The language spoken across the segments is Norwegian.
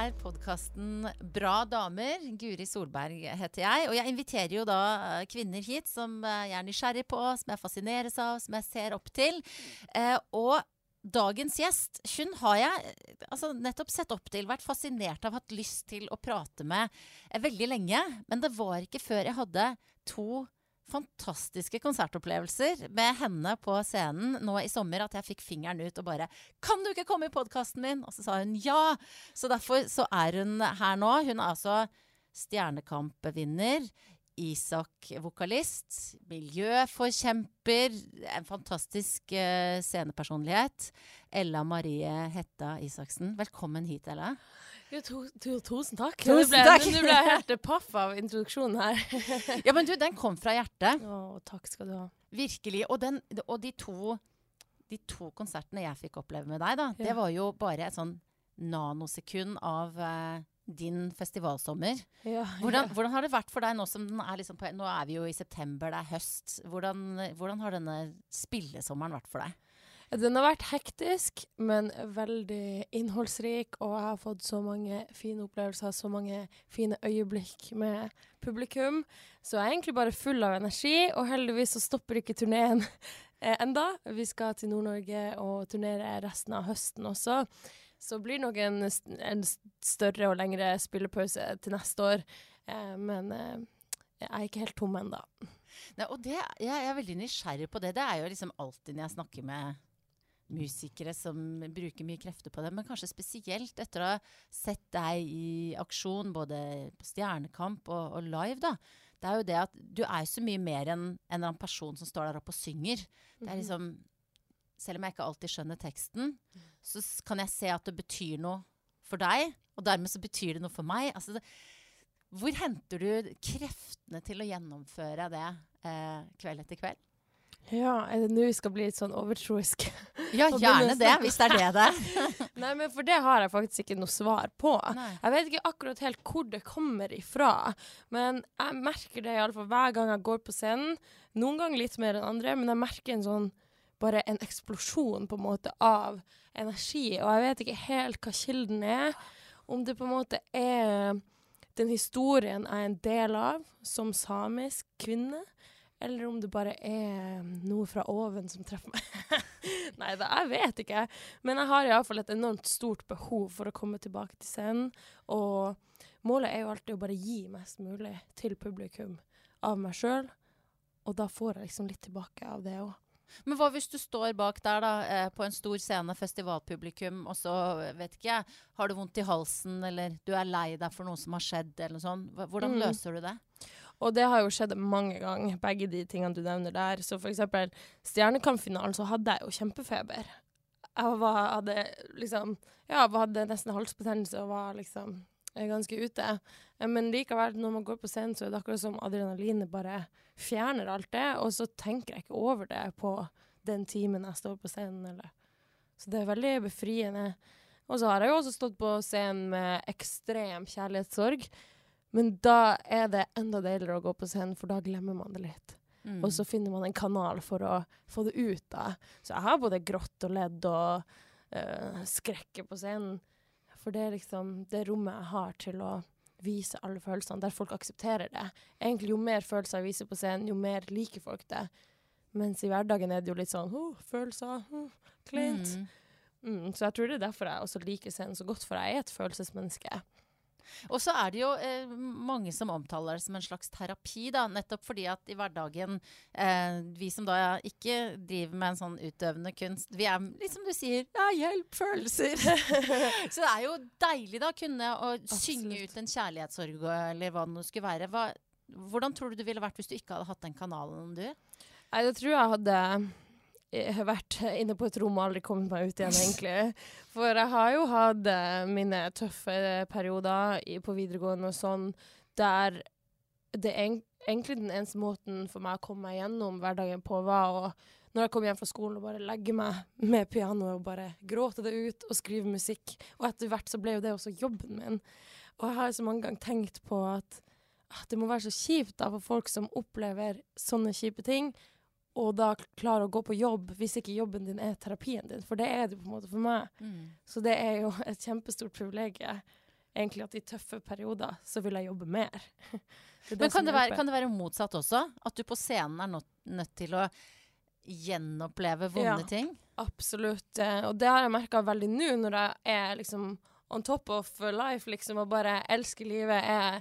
er podkasten Bra damer. Guri Solberg heter jeg. Og jeg inviterer jo da eh, kvinner hit som eh, jeg er nysgjerrig på, som jeg fascineres av, som jeg ser opp til. Eh, og dagens gjest, hun har jeg eh, altså, nettopp sett opp til, vært fascinert av, hatt lyst til å prate med veldig lenge. Men det var ikke før jeg hadde to fantastiske konsertopplevelser med henne på scenen nå i sommer at jeg fikk fingeren ut og bare 'Kan du ikke komme i podkasten min?' Og så sa hun ja. Så derfor så er hun her nå. Hun er altså Stjernekamp-vinner. Isak-vokalist, miljøforkjemper, en fantastisk uh, scenepersonlighet. Ella Marie Hetta Isaksen, velkommen hit, Ella. Jo, to, to, tusen takk. Tusen ble, takk. Nå ble jeg helt paff av introduksjonen her. Ja, men du, den kom fra hjertet. Å, takk skal du ha. Virkelig. Og, den, og de, to, de to konsertene jeg fikk oppleve med deg, da, det var jo bare et sånn nanosekund av uh, din festivalsommer. Ja, Hvordan, hvordan har det vært for deg nå som den er liksom på Nå er vi jo i september, det er høst. Hvordan, hvordan har denne spillesommeren vært for deg? Den har vært hektisk, men veldig innholdsrik, og jeg har fått så mange fine opplevelser, så mange fine øyeblikk med publikum. Så jeg er egentlig bare full av energi, og heldigvis så stopper ikke turneen eh, enda. Vi skal til Nord-Norge og turnere resten av høsten også. Så blir det nok en, en større og lengre spillepause til neste år. Eh, men eh, jeg er ikke helt tom ennå. Jeg, jeg er veldig nysgjerrig på det. Det er jo liksom alltid når jeg snakker med musikere som bruker mye krefter på det, men kanskje spesielt etter å ha sett deg i aksjon både på Stjernekamp og, og live, da. Det er jo det at du er så mye mer enn en eller annen person som står der oppe og synger. Det er liksom Selv om jeg ikke alltid skjønner teksten, så kan jeg se at det betyr noe for deg, og dermed så betyr det noe for meg. Altså, det, hvor henter du kreftene til å gjennomføre det eh, kveld etter kveld? Ja, er det nå vi skal bli litt sånn overtroisk? Ja, gjerne det, hvis det er det det er. Nei, men for det har jeg faktisk ikke noe svar på. Nei. Jeg vet ikke akkurat helt hvor det kommer ifra, men jeg merker det i alle fall hver gang jeg går på scenen. Noen ganger litt mer enn andre, men jeg merker en sånn bare en eksplosjon på en måte av energi, og jeg vet ikke helt hva kilden er. Om det på en måte er den historien jeg er en del av som samisk kvinne, eller om det bare er noe fra oven som treffer meg. Nei da, jeg vet ikke. Men jeg har iallfall et enormt stort behov for å komme tilbake til scenen. Og målet er jo alltid å bare gi mest mulig til publikum av meg sjøl. Og da får jeg liksom litt tilbake av det òg. Men hva hvis du står bak der da, eh, på en stor scene, festivalpublikum, og så, eh, vet ikke jeg, har du vondt i halsen, eller du er lei deg for noe som har skjedd, eller noe sånt. Hvordan Mm. løser du det? Og det har jo skjedd mange ganger, begge de tingene du nevner der. Så for eksempel Stjernekampfinalen, så hadde jeg jo kjempefeber. Jeg var, hadde liksom Ja, hadde nesten halsbetennelse og var liksom eh, ganske ute. Eh, Men likevel, når man går på scenen, så er det akkurat som adrenalinet bare fjerner alt det, og så tenker jeg ikke over det på den timen jeg står på scenen, eller Så det er veldig befriende. Og så har jeg jo også stått på scenen med ekstrem kjærlighetssorg. Men da er det enda deiligere å gå på scenen, for da glemmer man det litt. Mm. Og så finner man en kanal for å få det ut. da. Så jeg har både grått og ledd og uh, skrekker på scenen. For det er liksom det rommet jeg har til å vise alle følelsene, der folk aksepterer det. Egentlig Jo mer følelser jeg viser på scenen, jo mer liker folk det. Mens i hverdagen er det jo litt sånn oh, følelser, oh, kleint. Mm. Mm, så jeg tror det er derfor jeg også liker scenen så godt, for jeg er et følelsesmenneske. Og så er det jo eh, mange som omtaler det som en slags terapi, da. Nettopp fordi at i hverdagen, eh, vi som da ikke driver med en sånn utøvende kunst, vi er liksom du sier, ja, hjelp følelser. så det er jo deilig da kunne å synge ut en kjærlighetssorg eller hva det nå skulle være. Hva, hvordan tror du det ville vært hvis du ikke hadde hatt den kanalen, du? Nei, det tror jeg hadde eh, vært inne på et rom og aldri kommet meg ut igjen, egentlig. For jeg har jo hatt eh, mine tøffe perioder på videregående og sånn, der det egentlig den eneste måten for meg å komme meg gjennom hverdagen på, var å når jeg kom hjem fra skolen og bare legge meg med pianoet og bare gråte det ut og skrive musikk. Og etter hvert så ble jo det også jobben min. Og jeg har så mange ganger tenkt på at ah, det må være så kjipt da for folk som opplever sånne kjipe ting, og da klarer å gå på jobb hvis ikke jobben din er terapien din. For det er det på en måte for meg. Så det er jo et kjempestort privilegium. egentlig at i tøffe perioder så vil jeg jobbe mer. Det Men kan det, være, kan det være motsatt også? At du på scenen er nødt, nødt til å gjenoppleve vonde Ja. ting? Absolutt. Og det har jeg merka veldig nå, når jeg er liksom on top of life, liksom, og bare elsker livet. Er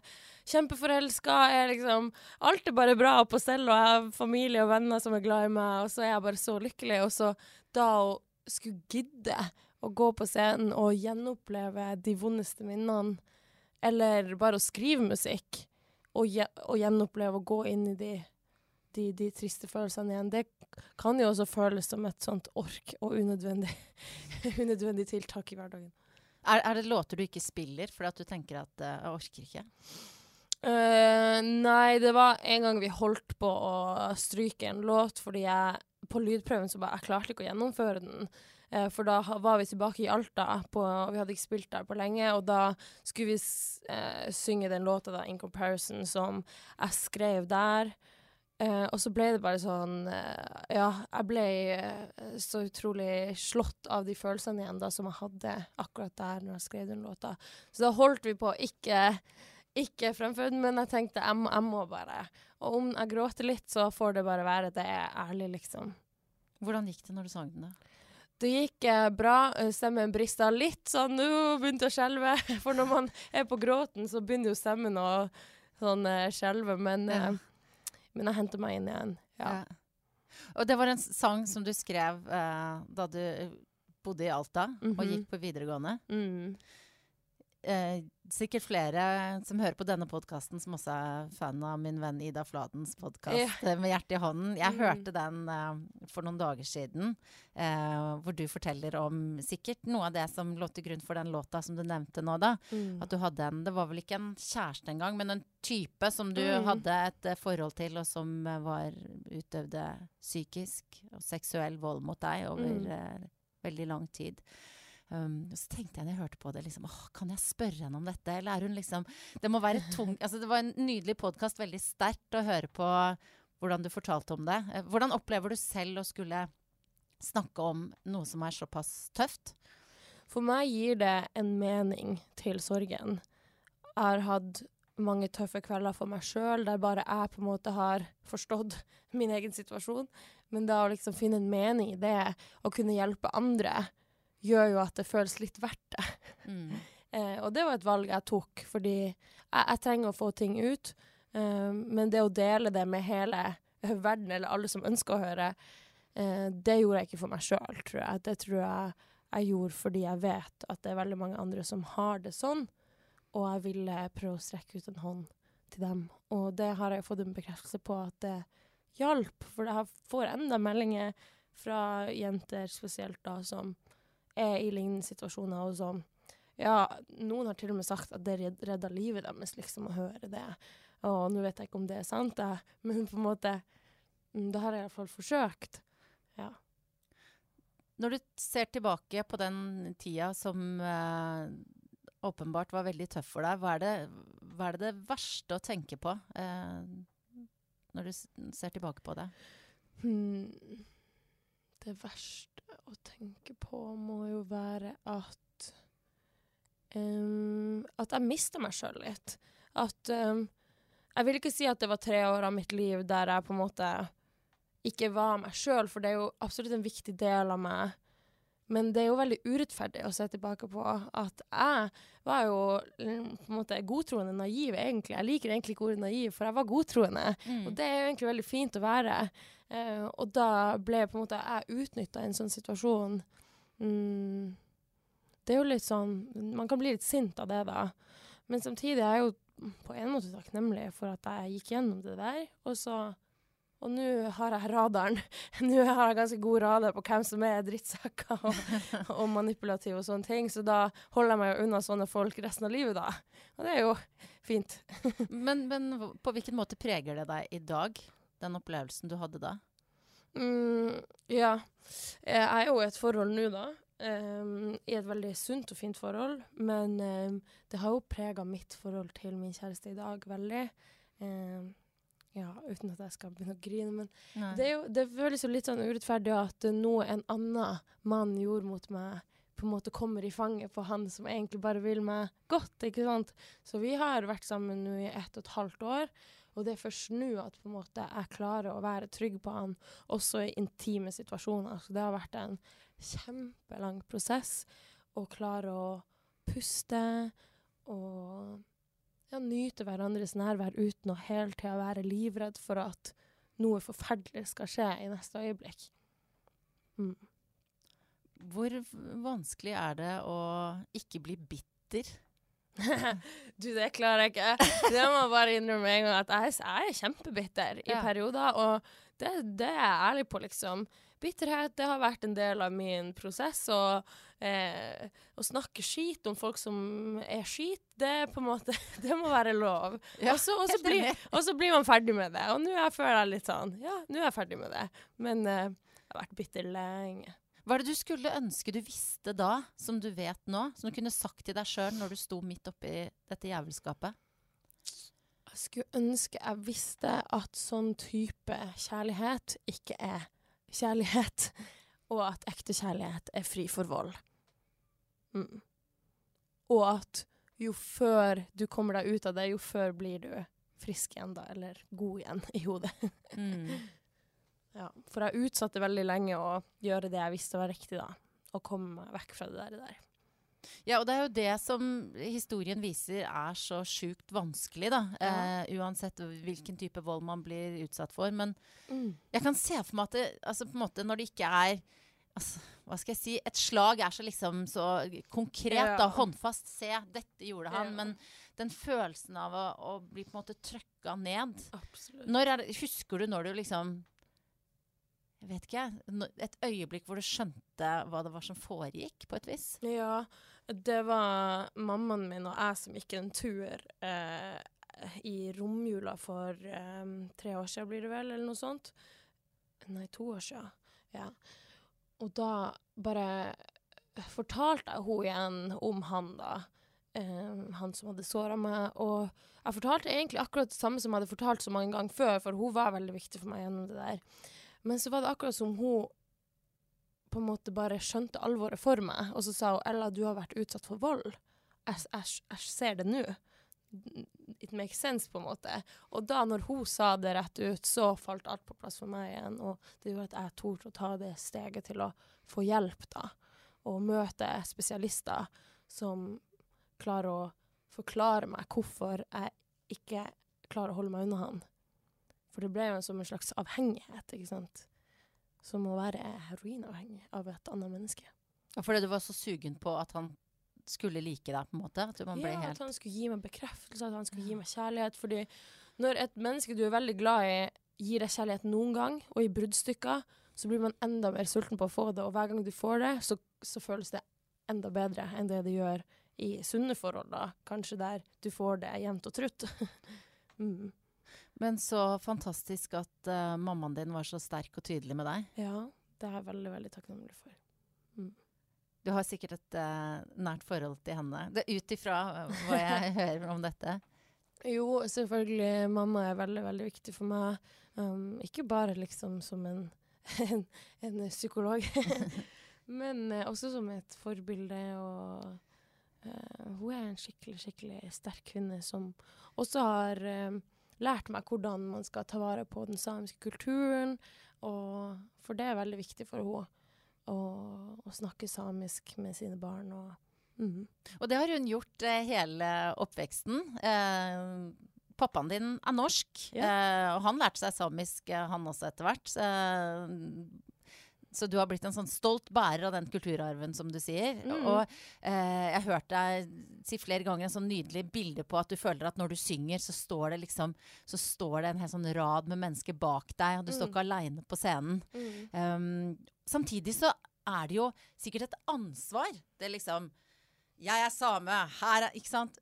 kjempeforelska, liksom Alt er bare bra på stell, og jeg har familie og venner som er glad i meg, og så er jeg bare så lykkelig. Og så da å skulle gidde å gå på scenen og gjenoppleve de vondeste minnene, eller bare å skrive musikk, og, gje, og gjenoppleve å gå inn i de, de, de triste følelsene igjen, det kan jo også føles som et sånt ork og unødvendig, unødvendig tiltak i hverdagen. Er, er det låter du ikke spiller fordi at du tenker at uh, jeg orker ikke? Uh, nei, det var en gang vi holdt på å stryke en låt fordi jeg på lydprøven så bare Jeg klarte ikke å gjennomføre den. Uh, for da var vi tilbake i Alta, på, og vi hadde ikke spilt der på lenge. Og da skulle vi synge den låta da, 'In Comparison', som jeg skrev der. Eh, og så ble det bare sånn eh, Ja, jeg ble eh, så utrolig slått av de følelsene igjen da som jeg hadde akkurat der når jeg skrev den låta. Så da holdt vi på å ikke ikke fremføre den, men jeg tenkte jeg jeg må bare. Og om jeg gråter litt, så får det bare være det er ærlig, liksom. Hvordan gikk det når du sang den? da? Det gikk eh, bra. Stemmen brista litt sånn nå begynte å skjelve. For når man er på gråten, så begynner jo stemmen å sånn skjelve. Men, Ja. Men jeg henter meg inn igjen. Ja. Ja. Og det var en sang som du skrev uh, da du bodde i Alta og Mhm. gikk på videregående. Mm. Eh, sikkert flere som hører på denne podkasten, som også er fan av min venn Ida Fladens podkast med hjertet i hånden. Jeg mm. hørte den uh, for noen dager siden, uh, hvor du forteller om sikkert noe av det som lå til grunn for den låta som du nevnte nå, da. Mm. At du hadde en Det var vel ikke en kjæreste engang, men en type som du Mm. hadde et uh, forhold til, og som var utøvde psykisk og seksuell vold mot deg over Mm. veldig lang tid. Um, så tenkte jeg når jeg hørte på det, liksom, åh, kan jeg spørre henne om dette? Eller er hun liksom Det må være tung altså, Det var en nydelig podkast, veldig sterkt å høre på hvordan du fortalte om det. Eh, Hvordan opplever du selv å skulle snakke om noe som er såpass tøft? For meg gir det en mening til sorgen. Jeg har hatt mange tøffe kvelder for meg sjøl, der bare jeg på en måte har forstått min egen situasjon. Men da å liksom finne en mening i det, å kunne hjelpe andre, gjør jo at det føles litt verdt det. Mm. Eh, og det var et valg jeg tok, fordi jeg, jeg trenger å få ting ut. Eh, men det å dele det med hele verden, eller alle som ønsker å høre, eh, det gjorde jeg ikke for meg sjøl, tror jeg. Det tror jeg jeg gjorde fordi jeg vet at det er veldig mange andre som har det sånn, og jeg ville prøve å strekke ut en hånd til dem. Og det har jeg fått en bekreftelse på at det hjalp, for jeg får enda meldinger fra jenter spesielt da, som er i lignende situasjoner, og som ja, noen har til og med sagt at det red- redda livet deres, liksom, å høre det. Og nå vet jeg ikke om det er sant, jeg, men på en måte Da Det har jeg iallfall forsøkt. Ja. Når du ser tilbake på den tida som eh, åpenbart var veldig tøff for deg, hva er det hva er det, det verste å tenke på eh, når du ser tilbake på det? Hmm. Det verste å tenke på må jo være at um, At jeg mista meg sjøl litt. At um, Jeg vil ikke si at det var tre år av mitt liv der jeg på en måte ikke var meg sjøl, for det er jo absolutt en viktig del av meg. Men det er jo veldig urettferdig å se tilbake på at jeg var jo mm, på en måte godtroende naiv, egentlig. Jeg liker egentlig ikke ordet naiv, for jeg var godtroende. Og det er jo egentlig veldig fint å være. Eh, og da ble på en måte jeg utnytta i en sånn situasjon. Mm, det er jo litt sånn Man kan bli litt sint av det, da. Men samtidig er jeg jo på en måte takknemlig for at jeg gikk gjennom det der. Og så Og nå har jeg radaren. Nå har jeg ganske god radar på hvem som er drittsekker og, og manipulative og sånne ting. Så da holder jeg meg jo unna sånne folk resten av livet, da. Og det er jo fint. Men, men på hvilken måte preger det deg i dag, den opplevelsen du hadde da? Mm, ja. Jeg er jo i et forhold nå, da. Um, I et veldig sunt og fint forhold. Men um, det har jo prega mitt forhold til min kjæreste i dag veldig. Em, ja, uten at jeg skal begynne å grine. Men det, jo, det føles jo litt sånn urettferdig at eh, noe en annen mann gjorde mot meg på en måte kommer i fanget på han som egentlig bare vil meg godt. ikke sant? Så vi har vært sammen nå i ett og et halvt år. Og det er først nå at på en måte jeg klarer å være trygg på han, også i intime situasjoner. Så det har vært en kjempelang prosess å klare å puste og ja, nyte hverandres nærvær uten å hele tida være livredd for at noe forferdelig skal skje i neste øyeblikk. Mm. Hvor vanskelig er det å ikke bli bitter? du, det klarer jeg ikke. Det må jeg bare innrømme en gang at jeg, jeg er kjempebitter i ja. perioder, og det, det, er jeg ærlig på, liksom. Bitterhet det har vært en del av min prosess, og eh, å snakke skit om folk som er skit, det på en måte, det må være lov. Ja, og, så, og, så blir, og, så, blir, man ferdig med det. Og nå føler jeg litt sånn Ja, nå er jeg ferdig med det. Men eh, jeg har vært bitter lenge. Hva er det du skulle ønske du visste da, som du vet nå? Som du kunne sagt til deg sjøl når du sto midt oppi dette jævelskapet? Jeg skulle ønske jeg visste at sånn type kjærlighet ikke er kjærlighet, og at ekte kjærlighet er fri for vold. Mm. Og at jo før du kommer deg ut av det, jo før blir du frisk igjen, da, eller god igjen i hodet. mm. Ja, for jeg utsatte veldig lenge å gjøre det jeg visste var riktig, da. Og komme meg vekk fra det der. Ja, og det er jo det som historien viser er så sjukt vanskelig, da. Ja. Eh, uansett hvilken type vold man blir utsatt for. Men mm. jeg kan se for meg at det, altså, på en måte, når det ikke er altså, Hva skal jeg si? Et slag er så liksom så konkret, ja. da. Håndfast. Se, dette gjorde han. Ja. Men den følelsen av å, å bli på en måte trøkka ned Absolutt. Er, Husker du når du liksom vet ikke, et øyeblikk hvor du skjønte hva det var som foregikk, på et vis? Ja, det var mammaen min og jeg som gikk en tur eh, i romjula for eh, tre år siden, blir det vel, eller noe sånt. Nei, to år siden. Ja. Og da bare fortalte jeg henne igjen om han, da. Eh, han som hadde såra meg. Og jeg fortalte egentlig akkurat det samme som jeg hadde fortalt så mange ganger før, for hun var veldig viktig for meg gjennom det der. Men så var det akkurat som hun på en måte bare skjønte alvoret for meg, og så sa hun Ella, du har vært utsatt for vold. Jeg, ser det nå. It makes sense, på en måte. Og da når hun sa det rett ut, så falt alt på plass for meg igjen. Og det gjorde at jeg torde å ta det steget til å få hjelp, da. Og møte spesialister som klarer å forklare meg hvorfor jeg ikke klarer å holde meg unna han. For det ble jo som en slags avhengighet, ikke sant. Som å være heroinavhengig av et annet menneske. Og Fordi du var så sugen på at han skulle like deg, på en måte? At ja, helt... at han skulle gi meg bekreftelse, at han skulle gi meg kjærlighet. Fordi når et menneske du er veldig glad i, gir deg kjærlighet noen gang, og i bruddstykker, så blir man enda mer sulten på å få det. Og hver gang du får det, så, så føles det enda bedre enn det det gjør i sunne forhold, da. Kanskje der du får det jevnt og trutt. mm. Men så fantastisk at uh, mammaen din var så sterk og tydelig med deg. Ja, det er jeg veldig, veldig takknemlig for. Mm. Du har sikkert et uh, nært forhold til henne. Det Ut ifra uh, hva jeg hører om dette. Jo, selvfølgelig. Mamma er veldig, veldig viktig for meg. Um, ikke bare liksom som en, en, en psykolog, men uh, også som et forbilde. Og hun er en skikkelig, skikkelig sterk kvinne som også har lært meg hvordan man skal ta vare på den samiske kulturen. Og, for det er veldig viktig for henne å, å snakke samisk med sine barn. Og, mm. og det har hun gjort eh, hele oppveksten. Eh, pappaen din er norsk, ja. eh, og han lærte seg samisk, eh, han også, etter hvert. Så du har blitt en sånn stolt bærer av den kulturarven, som du sier. Mm. Og eh, jeg har hørt deg si flere ganger en sånn nydelig bilde på at du føler at når du synger, så står det liksom Så står det en hel sånn rad med mennesker bak deg, og du mm. står ikke aleine på scenen. Mm. Um, samtidig så er det jo sikkert et ansvar. Det er liksom Jeg er same. Her er Ikke sant?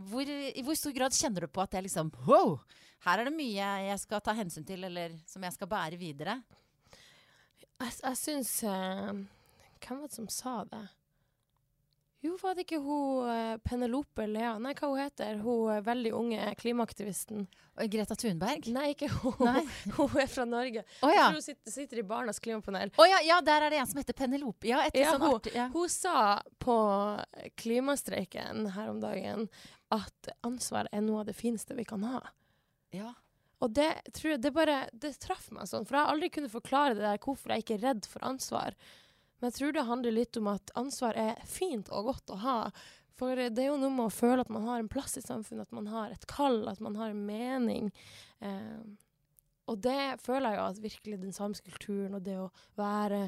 Hvor, I hvor stor grad kjenner du på at det er liksom Wow! Her er det mye jeg skal ta hensyn til, eller som jeg skal bære videre? Jeg, jeg syns uh, Hvem var det som sa det? Jo, var det ikke hun eh, Penelope Lea? Nei, hva hun heter hun? eh, veldig unge klimaaktivisten. Greta Thunberg? Nei, ikke hun. Nei. hun er fra Norge. Å Jeg tror hun sitter, sitter i Barnas klimapanel. Å ja, ja, der er det en som heter Penelope. Ja, etter Ja, sånn hun- artig ja. Hun sa på klimastreiken her om dagen at ansvar er noe av det fineste vi kan ha. ja. Og det tror jeg det bare Det traff meg sånn, for jeg har aldri kunnet forklare det der hvorfor jeg ikke er redd for ansvar. Men jeg tror det handler litt om at ansvar er fint og godt å ha. For det er jo noe med å føle at man har en plass i samfunnet, at man har et kall, at man har en mening. Eh, og det føler jeg jo at virkelig den samiske kulturen og det å være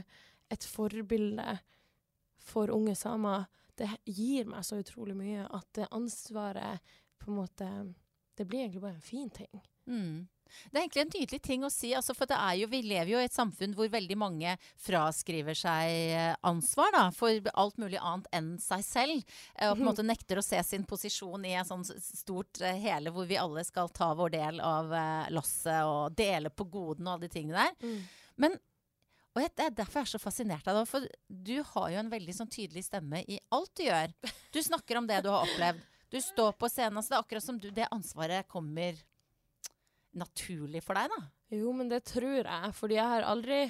et forbilde for unge samer, det gir meg så utrolig mye at det ansvaret på en måte Det blir egentlig bare en fin ting. Mm. Det er egentlig en nydelig ting å si, altså, for det er jo, vi lever jo i et samfunn hvor veldig mange fraskriver seg eh, ansvar da, for alt mulig annet enn seg selv. eh, Og på en måte nekter å se sin posisjon i et sånn stort eh, hele hvor vi alle skal ta vår del av losset lasset og dele på godene og alle de tingene der. Men og Det er derfor jeg er så fascinert av det. For du har jo en veldig sånn tydelig stemme i alt du gjør. Du snakker om det du har opplevd. Du står på scenen. altså Det er akkurat som du, det ansvaret kommer naturlig for deg, da. Jo, men det tror jeg, fordi jeg har aldri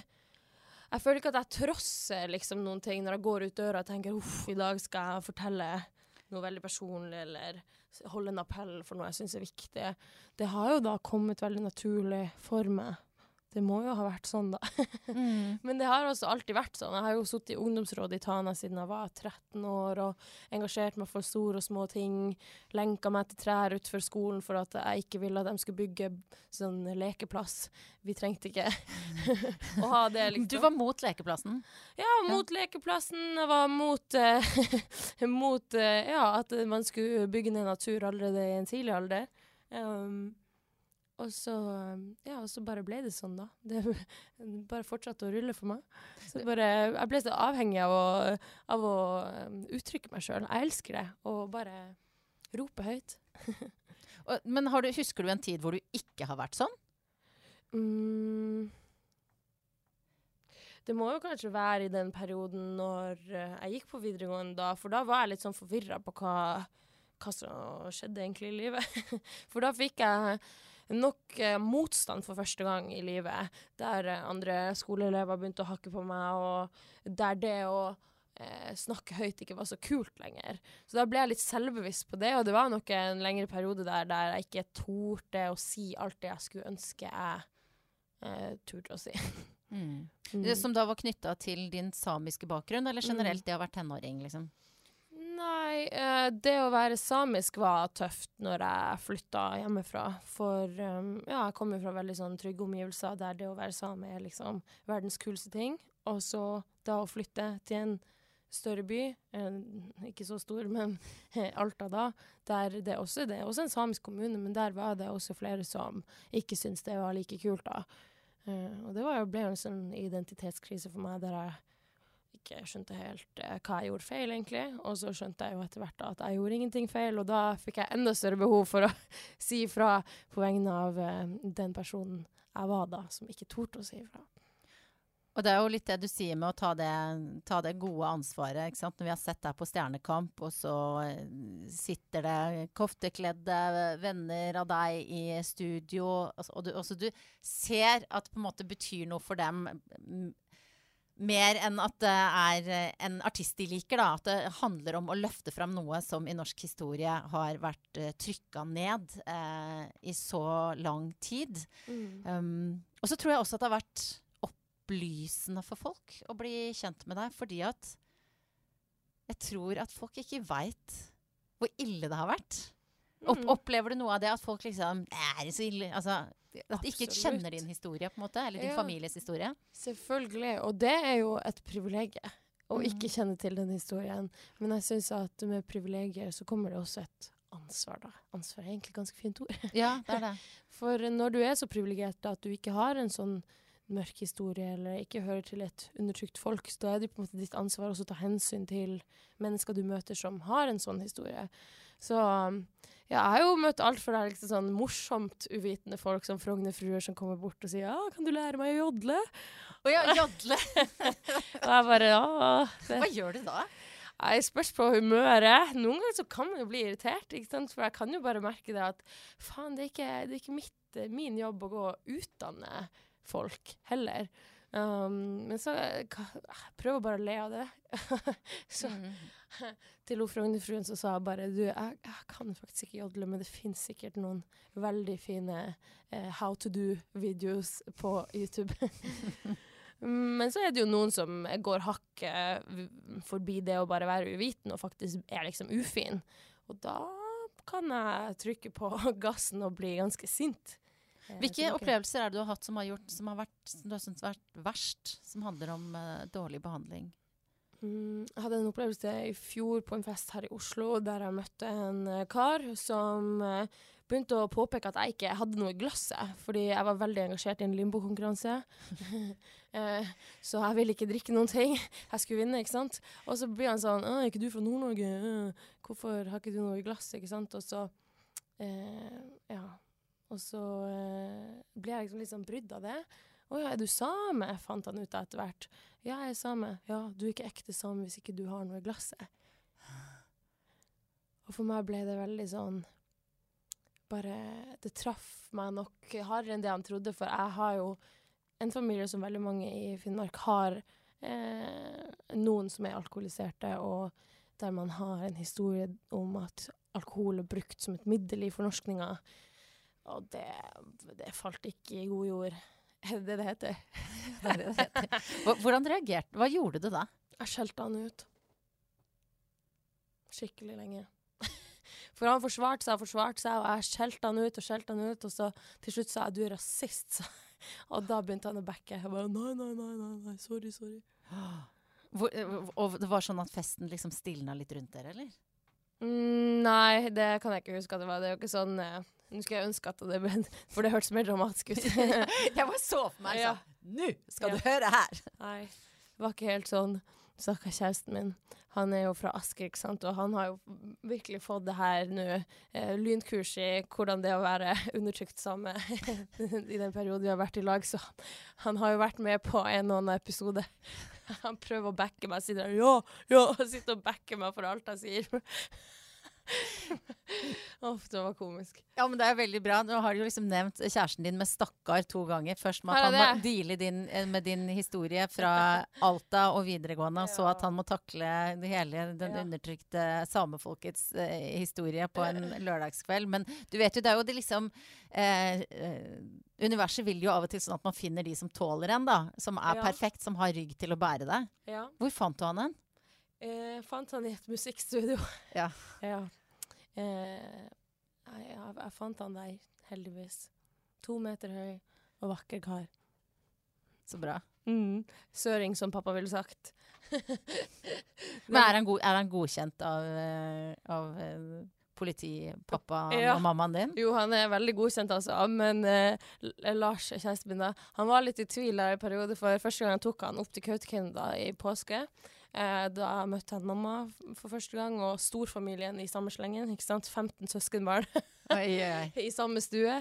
Jeg føler ikke at jeg trosser liksom noen ting når jeg går ut døra og tenker uff, i dag skal jeg fortelle noe veldig personlig, eller holde en appell for noe jeg syns er viktig. Det har jo da kommet veldig naturlig for meg. Det må jo ha vært sånn, da. Men det har også alltid vært sånn. Jeg har jo sittet i ungdomsrådet i Tana siden jeg var 13 år, og engasjert meg for store og små ting. Lenka meg til trær utenfor skolen for at jeg ikke ville at de skulle bygge sånn lekeplass. Vi trengte ikke å ha det, liksom. Du var mot lekeplassen. Ja, mot lekeplassen. Jeg var mot, uh, mot uh, ja, at man skulle bygge ned natur allerede i en tidlig alder. Um, og så, ja, og så bare ble det sånn, da. Det bare fortsatte å rulle for meg. Så bare, jeg ble så avhengig av å, av å um, uttrykke meg sjøl. Jeg elsker det. Og bare rope høyt. Men har du, husker du en tid hvor du ikke har vært sånn? Mm. Det må jo kanskje være i den perioden når eh, jeg gikk på videregående, da, for da var jeg litt sånn forvirra på hva, hva som skjedde egentlig i livet. for da fikk jeg nok eh, motstand for første gang i livet, der eh, andre skoleelever begynte å hakke på meg, og der det å eh, snakke høyt ikke var så kult lenger. Så da ble jeg litt selvbevisst på det, og det var nok en lengre periode der, der jeg ikke torde å si alt det jeg skulle ønske jeg eh, turte å si. Mm. Det Som da var knytta til din samiske bakgrunn, eller generelt det å være tenåring? liksom? Nei, eh, det å være samisk var tøft når jeg flytta hjemmefra. For um, ja, jeg kommer fra veldig sånn trygge omgivelser der det å være same er liksom verdens kuleste ting. Og så da å flytte til en større by, ikke så stor, men Alta da, der det også det er også en samisk kommune, men der var det også flere som ikke syntes det var like kult da. Eh, og det jo, ble jo en sånn identitetskrise for meg der jeg ikke skjønte helt eh, hva jeg gjorde feil, egentlig. Og så skjønte jeg jo etter hvert at jeg gjorde ingenting feil, og da fikk jeg enda større behov for å si ifra på vegne av eh, den personen jeg var da, som ikke torde å si ifra. Og det er jo litt det du sier med å ta det, ta det gode ansvaret. ikke sant? Når vi har sett deg på Stjernekamp, og så eh, sitter det koftekledde venner av deg i studio, altså, og du, også du ser at det på en måte betyr noe for dem mer enn at det er eh, en artist de liker, da. At det handler om å løfte fram noe som i norsk historie har vært uh, trykka ned uh, i så lang tid. Um, og så tror jeg også at det har vært opplysende for folk å bli kjent med deg, fordi at jeg tror at folk ikke veit hvor ille det har vært. Opp, Mm. opplever du noe av det at folk liksom Er det så ille? Altså, at de ikke kjenner din historie, på en måte, eller din Ja. families historie. Selvfølgelig, og det er jo et privilegium å mm. ikke kjenne til den historien. Men jeg syns at med privilegier så kommer det også et ansvar, da. Ansvar er egentlig et ganske fint ord. Ja, det er det. For når du er så privilegert at du ikke har en sånn mørk historie, eller ikke hører til et undertrykt folk, så da er det på en måte ditt ansvar også å ta hensyn til mennesker du møter som har en sånn historie. Så um, ja, jeg har jo møtt alt fra liksom sånn morsomt uvitende folk som Frogner-fruer som kommer bort og sier ja, kan du lære meg å jodle? Å ja, jodle. Og jeg bare ja. Hva gjør du da? Jeg spørs på humøret. Noen ganger så kan man jo bli irritert, for jeg kan jo bare merke det at faen, det er ikke, det er ikke mitt, eh, min jobb å gå og utdanne folk heller. Um, men så jeg prøver bare å le av det. så Mm. til Frognerfruen så sa jeg bare du, jeg, jeg kan faktisk ikke jodle, men det finnes sikkert noen veldig fine eh, how to do-videos på YouTube. men så er det jo noen som går hakket forbi det å bare være uviten og faktisk er liksom ufin. Og da kan jeg trykke på gassen og bli ganske sint. Hvilke opplevelser er det du har hatt som har, gjort, som har vært, som du har syntes vært verst, som handler om uh, dårlig behandling? Mm, jeg hadde en opplevelse i fjor på en fest her i Oslo der jeg møtte en eh, kar som eh, begynte å påpeke at jeg ikke hadde noe i glasset, fordi jeg var veldig engasjert i en limbokonkurranse. eh, så jeg ville ikke drikke noen ting. Jeg skulle vinne, ikke sant. Og så blir han sånn «Å, 'Er ikke du fra Nord-Norge? Hvorfor har ikke du noe i glasset?' Ikke sant. Og så eh, Ja. Og så eh, ble jeg liksom litt sånn brydd av det. 'Å ja, er du same?' Jeg fant han ut etter hvert. 'Ja, jeg er same.' 'Ja, du er ikke ekte same hvis ikke du har noe i glasset.' Og for meg ble det veldig sånn Bare Det traff meg nok hardere enn det han trodde, for jeg har jo en familie som veldig mange i Finnmark har eh, noen som er alkoholiserte, og der man har en historie om at alkohol er brukt som et middel i fornorskninga. Og det, det falt ikke i god jord. Er det det heter? Det det heter. Hvordan reagerte Hva gjorde du da? Jeg skjelte han ut. Skikkelig lenge. For han forsvarte seg og forsvarte seg, og jeg skjelte han ut og skjelte han ut. Og så til slutt sa jeg 'du er rasist'. Og da begynte han å backe. Jeg bare 'nei, nei, nei, nei, nei sorry, sorry'. Hvor, og det var sånn at festen liksom stilna litt rundt dere, eller? Mm, nei, det kan jeg ikke huske at det var. Det er jo ikke sånn eh, Nå skulle jeg ønske at det ble For det hørtes mer dramatisk ut. Jeg bare så for meg Ja. sånn Nå skal Ja. du høre her! Nei, det var ikke helt sånn. Snakka kjæresten min. Han er jo fra Asker, ikke sant, og han har jo virkelig fått det her nå. Eh, lynkurs i hvordan det er å være undertrykt same i den perioden vi har vært i lag. Så han har jo vært med på en og annen episode. Han prøver å backe meg, sier han ja, ja, og sitter og backer meg for alt jeg sier. Uff, det var komisk. Ja, men det er veldig bra. Nå har du jo liksom nevnt kjæresten din med stakkar to ganger. Først med at han må deale din, eh, med din historie fra Alta og videregående, og så at han må takle hele den undertrykte samefolkets eh, historie på en lørdagskveld. Men du vet jo, det er jo det liksom eh, eh, Universet vil jo av og til sånn at man finner de som tåler en, da. Som er Ja. perfekt, som har rygg til å bære deg. Ja. Hvor fant du han hen? Eh, fant han i et musikkstudio. Ja. ja. Eh, jeg, jeg, fant han der, heldigvis. To meter høy og vakker kar. Så bra. Mm. Søring, som pappa ville sagt. Men er han, god, er han godkjent av, eh, av eh, politipappa Ja. og mammaen din? Jo, han er veldig godkjent, altså. Men eh, Lars, kjæresten min, da, han var litt i tvil der i periode. For første gang jeg tok han opp til Kautokeino i påske. Eh, da møtte han mamma for første gang, og storfamilien i samme slengen. ikke sant? 15 søskenbarn. I samme stue.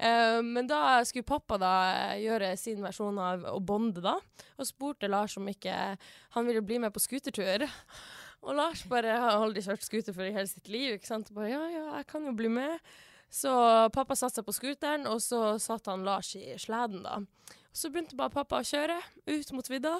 Eh, men da skulle pappa da eh, gjøre sin versjon av å bonde, da. Og spurte Lars om ikke han ville bli med på skutertur. Og Lars bare har aldri kjørt scooter før i hele sitt liv. ikke sant? Bare, ja, ja, jeg kan jo bli med. Så pappa satte seg på scooteren, og så satt han Lars i sleden, da. Så begynte bare pappa å kjøre ut mot vidda.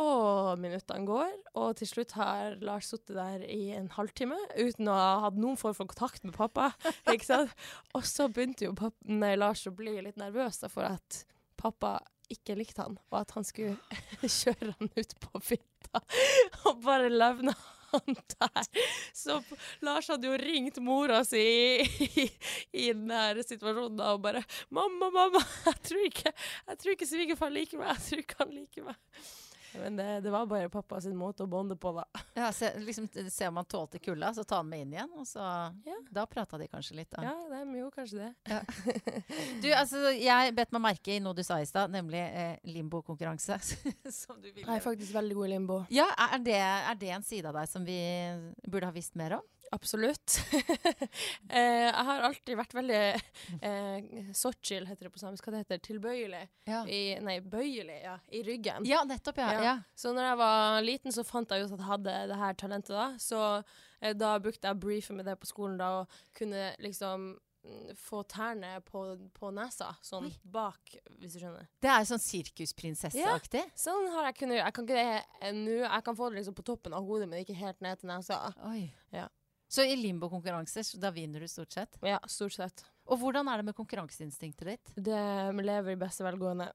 Og minuttene går, og til slutt har Lars sittet der i en halvtime uten å ha hatt noen form for kontakt med pappa. ikke sant? Og så begynte jo pappa, nei, Lars å bli litt nervøs for at pappa ikke likte han, og at han skulle kjøre han ut på fitta og bare levne han der. Så Lars hadde jo ringt mora si i, i den der situasjonen da, og bare 'Mamma, mamma, jeg tror ikke, jeg tror ikke svigerfar liker meg. Jeg tror ikke han liker meg.' Men det, det var bare pappa sin måte å bonde på, da. Ja, se, liksom, se om han tålte kulda, så ta han med inn igjen. Og så, Ja. Da prata de kanskje litt, da. Ja, det er jo kanskje det. Du, altså, jeg bet meg merke i noe du sa i stad, nemlig eh, limbokonkurranse. som du ville. Jeg er faktisk veldig god i limbo. Ja, er det, er det en side av deg som vi burde ha visst mer om? Absolutt. eh, jeg har alltid vært veldig eh, Sochil, heter det på samisk. Hva det heter Tilbøyelig. Ja. I, nei, bøyelig, ja. I ryggen. ja, nettopp. Ja. Ja. ja. Så når jeg var liten, så fant jeg ut at jeg hadde det her talentet da. Så eh, da brukte jeg briefe med det på skolen da, og kunne liksom mm, få tærne på, på nesa, sånn Oi. bak, hvis du skjønner. Det er sånn sirkusprinsesseaktig. Sånn har jeg kunnet Jeg kan ikke det eh, nå. Jeg kan få det liksom på toppen av hodet, men ikke helt ned til nesa. Oi. Ja. Så i limbo-konkurranser, da vinner du stort sett? Ja, stort sett. Og hvordan er det med konkurranseinstinktet ditt? Det lever i beste velgående.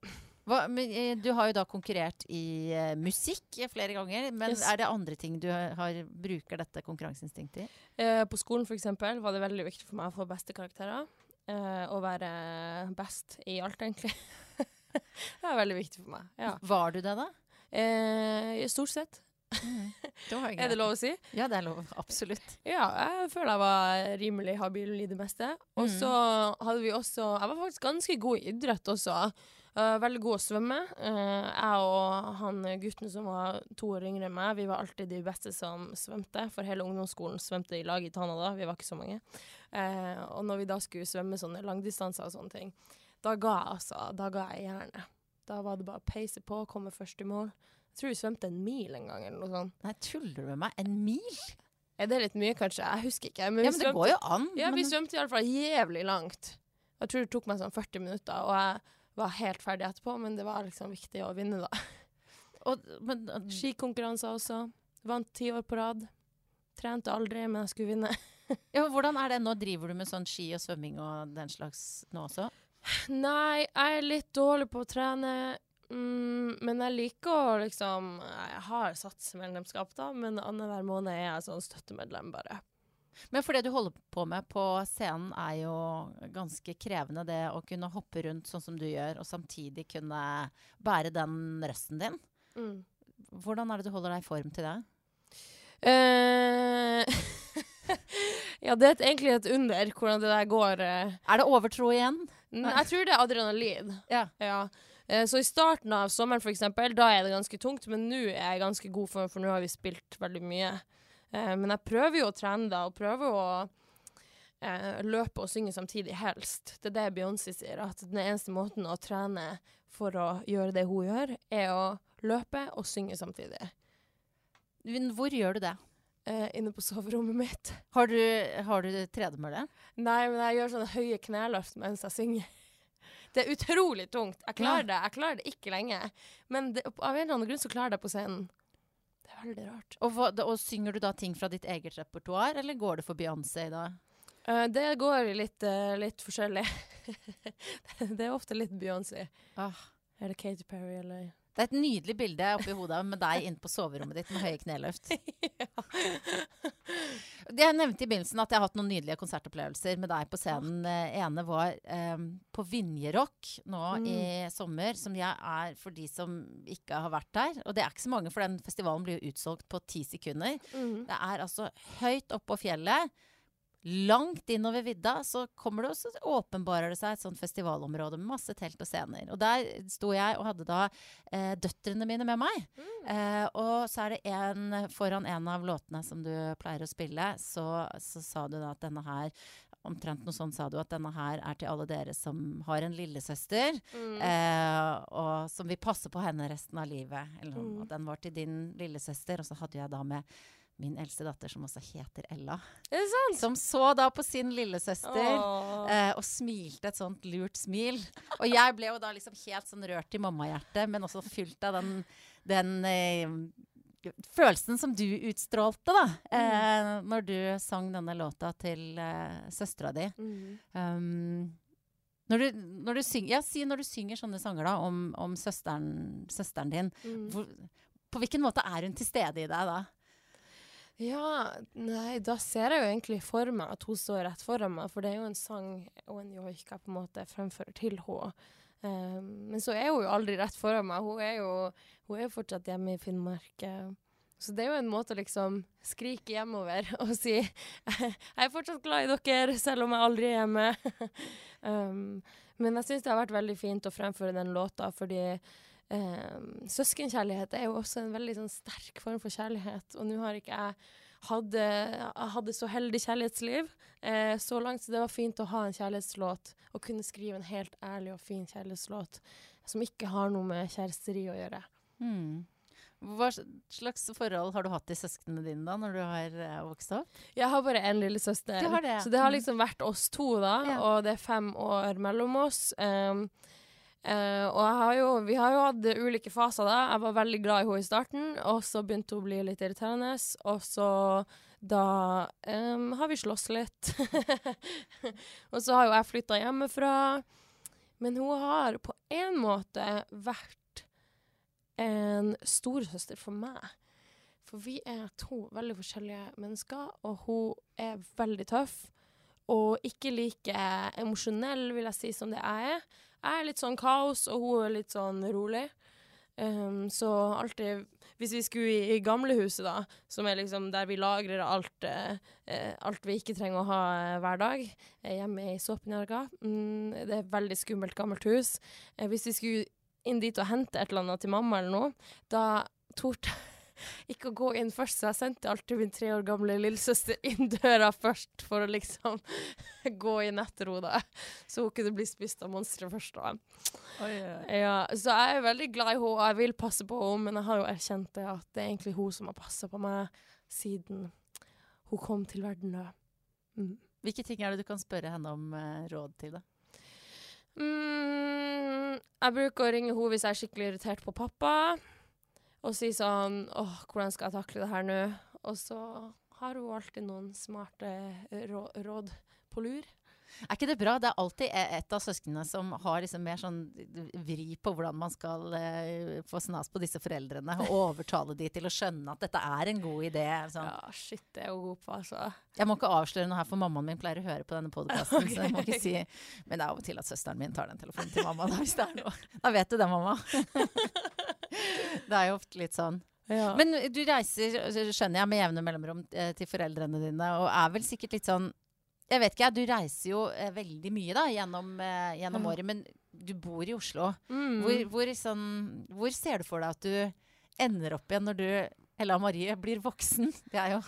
Hva, men, eh, du har jo da konkurrert i uh, musikk flere ganger, men Yes. er det andre ting du har, bruker dette konkurranseinstinktet i? Uh, på skolen eksempel var det veldig viktig for meg å få beste karakterer. Og være best i alt, egentlig. det er veldig viktig for meg. Ja. Var du det, da? Stort sett. Var Er det lov å si? Ja, det er lov. Absolutt. Ja, jeg føler jeg var rimelig habil i det meste. Og Mm. så hadde vi også Jeg var faktisk ganske god i idrett også. Uh, veldig god å svømme. Uh, jeg og han gutten som var to år yngre enn meg, vi var alltid de beste som svømte. For hele ungdomsskolen svømte i lag i Tana da, vi var ikke så mange. Uh, og når vi da skulle svømme sånne langdistanser og sånne ting, da ga jeg altså, da ga jeg jernet. Da var det bare å peise på, komme først i mål. Jeg tror vi svømte en mil en gang, eller noe sånt. Nei, tuller du med meg? En mil? Er det litt mye, kanskje? Jeg husker ikke. Men Ja, men det svømte- går jo an. ja, vi men- svømte iallfall jævlig langt. Jeg tror det tok meg sånn 40 minutter, og jeg var helt ferdig etterpå, men det var liksom viktig å vinne, da. og, men, Skikonkurranser også. Vant ti år på rad. Trente aldri, men jeg skulle vinne. ja, men hvordan er det nå? Driver du med sånn ski og svømming og den slags nå også? Nei, jeg er litt dårlig på å trene. Mm, men jeg liker å liksom Jeg har satsmedlemskap, da, men annenhver måned er jeg sånn støttemedlem, bare. Men for det du holder på med på scenen er jo ganske krevende, det å kunne hoppe rundt sånn som du gjør, og samtidig kunne bære den røsten din. Mm. Hvordan er det du holder deg i form til det? Uh, ja, det er egentlig et under hvordan det der går. eh. Er det overtro igjen? N- Jeg tror det er adrenalin. Ja. Ja. Eh, Så i starten av sommeren, for eksempel, da er det ganske tungt, men nå er jeg ganske god, for, for nå har vi spilt veldig mye. Eh, men jeg prøver jo å trene da, og prøver å eh, løpe og synge samtidig, helst. Det er det Beyoncé sier, at den eneste måten å trene for å gjøre det hun gjør, er å løpe og synge samtidig. Hvor gjør du det? Eh, inne på soverommet mitt. Har du, har du tredemølle? Nei, men jeg gjør sånne høye kneløft mens jeg synger. Det er utrolig tungt. Jeg klarer det jeg klarer det ikke lenge. Men det, av en eller annen grunn så klarer jeg det på scenen. Det er veldig rart. Og, hva, og synger du da ting fra ditt eget repertoar, eller går det for Beyoncé da? Uh, det går litt, uh, litt forskjellig. det er ofte litt Beyoncé. Ah. Eller Katy Perry, eller Det er et nydelig bilde oppi hodet med deg inne på soverommet ditt med høye kneløft. Jeg nevnte i begynnelsen at jeg har hatt noen nydelige konsertopplevelser med deg på scenen. Eh, ene var um, på Vinjerock nå Mm. i sommer, som jeg er for de som ikke har vært der. Og det er ikke så mange, for den festivalen blir jo utsolgt på ti sekunder. Mm. Det er altså høyt oppå fjellet. Langt innover vidda så kommer det også, åpenbarer det seg et sånt festivalområde med masse telt og scener. Og der sto jeg og hadde da eh, døtrene mine med meg. Eh, og så er det en foran en av låtene som du pleier å spille, så, så sa du da at denne her Omtrent noe sånn sa du at denne her er til alle dere som har en lillesøster, Mm. eh, og som vil passe på henne resten av livet. Eller noe. Mm. Og den var til din lillesøster, og så hadde jeg da med min eldste datter, som også heter Ella. Er det sant? Som så da på sin lillesøster. Eh, og smilte et sånt lurt smil. Og jeg ble jo da liksom helt sånn rørt i mammahjertet, men også fylt av den, den eh, følelsen som du utstrålte, da. Eh, når du sang denne låta til eh, søstera di. Mm. Um, når du, når du synger, ja, si når du synger sånne sanger da, om, om søsteren, søsteren din, Mm. hvor, på hvilken måte er hun til stede i deg da? Ja, nei, da ser jeg jo egentlig for meg at hun står rett foran meg, for det er jo en sang og en joik på en måte fremfører til henne. Um, men så er hun jo aldri rett foran meg. Hun er jo, hun er fortsatt hjemme i Finnmark. eh. Så det er jo en måte å liksom skrike hjemover og si jeg er fortsatt glad i dere, selv om jeg aldri er hjemme. um, men jeg syns det har vært veldig fint å fremføre den låta, fordi um, søskenkjærlighet er jo også en veldig sånn, sterk form for kjærlighet. Og nå har ikke jeg hadde, jeg hadde så heldig kjærlighetsliv eh, så langt, så det var fint å ha en kjærlighetslåt og kunne skrive en helt ærlig og fin kjærlighetslåt som ikke har noe med kjæresteri å gjøre. Mm. Hva slags forhold har du hatt til søsknene dine da, når du har eh, vokst opp? Jeg har bare én lillesøster, det det, så det har mm. liksom vært oss to, da. Ja. Og det er fem år mellom oss. Um, eh, og jeg har jo, vi har jo hatt ulike faser, da. Jeg var veldig glad i henne i starten, og så begynte hun å bli litt irriterende. Og så da um, har vi slåss litt. og så har jo jeg flytta hjemmefra. Men hun har på en måte vært en storesøster for meg. For vi er to veldig forskjellige mennesker, og hun er veldig tøff. Og ikke like emosjonell, vil jeg si, som det jeg er. Jeg er litt sånn kaos, og hun er litt sånn rolig. Um, så alltid Hvis vi skulle i, i gamlehuset, da, som er liksom der vi lagrer alt, eh, alt vi ikke trenger å ha eh, hver dag, hjemme i Såpenjarga mm, Det er et veldig skummelt, gammelt hus. Uh, hvis vi skulle inn dit og hente et eller annet til mamma eller noe, da torde ikke å gå inn først, så jeg sendte alltid min tre år gamle lillesøster inn døra først for å liksom gå inn etter henne. Så hun kunne bli spist av monstre først. da. Ja, så jeg er veldig glad i henne, og jeg vil passe på henne, men jeg har jo erkjent det at det er egentlig hun som har passa på meg siden hun kom til verden. da. Mm. Hvilke ting er det du kan spørre henne om eh, råd til? da? Mm, jeg bruker å ringe henne hvis jeg er skikkelig irritert på pappa, og si sånn åh, hvordan skal jeg takle det her nå? Og så har hun alltid noen smarte rå råd på lur. Er ikke det bra? Det er alltid e- et av søsknene som har liksom mer sånn vri på hvordan man skal eh, få snas på disse foreldrene, og overtale de til å skjønne at dette er en god idé. Sånn. Ja, shit, det er jeg god på, altså. Jeg må ikke avsløre noe her, for mammaen min pleier å høre på denne podkasten. Så jeg må ikke si Men det er av og til at søsteren min tar den telefonen til mamma. Da, hvis det er noe. da vet du det, mamma. det er jo ofte litt sånn. Ja. Men du reiser, skjønner jeg, med jevne mellomrom eh, til foreldrene dine, og er vel sikkert litt sånn Jeg vet ikke, du reiser jo eh, veldig mye da, gjennom, eh, gjennom mm. året, men du bor i Oslo. mm. Hvor, hvor, sånn, hvor ser du for deg at du ender opp igjen når du Hella Marie blir voksen? Det er jo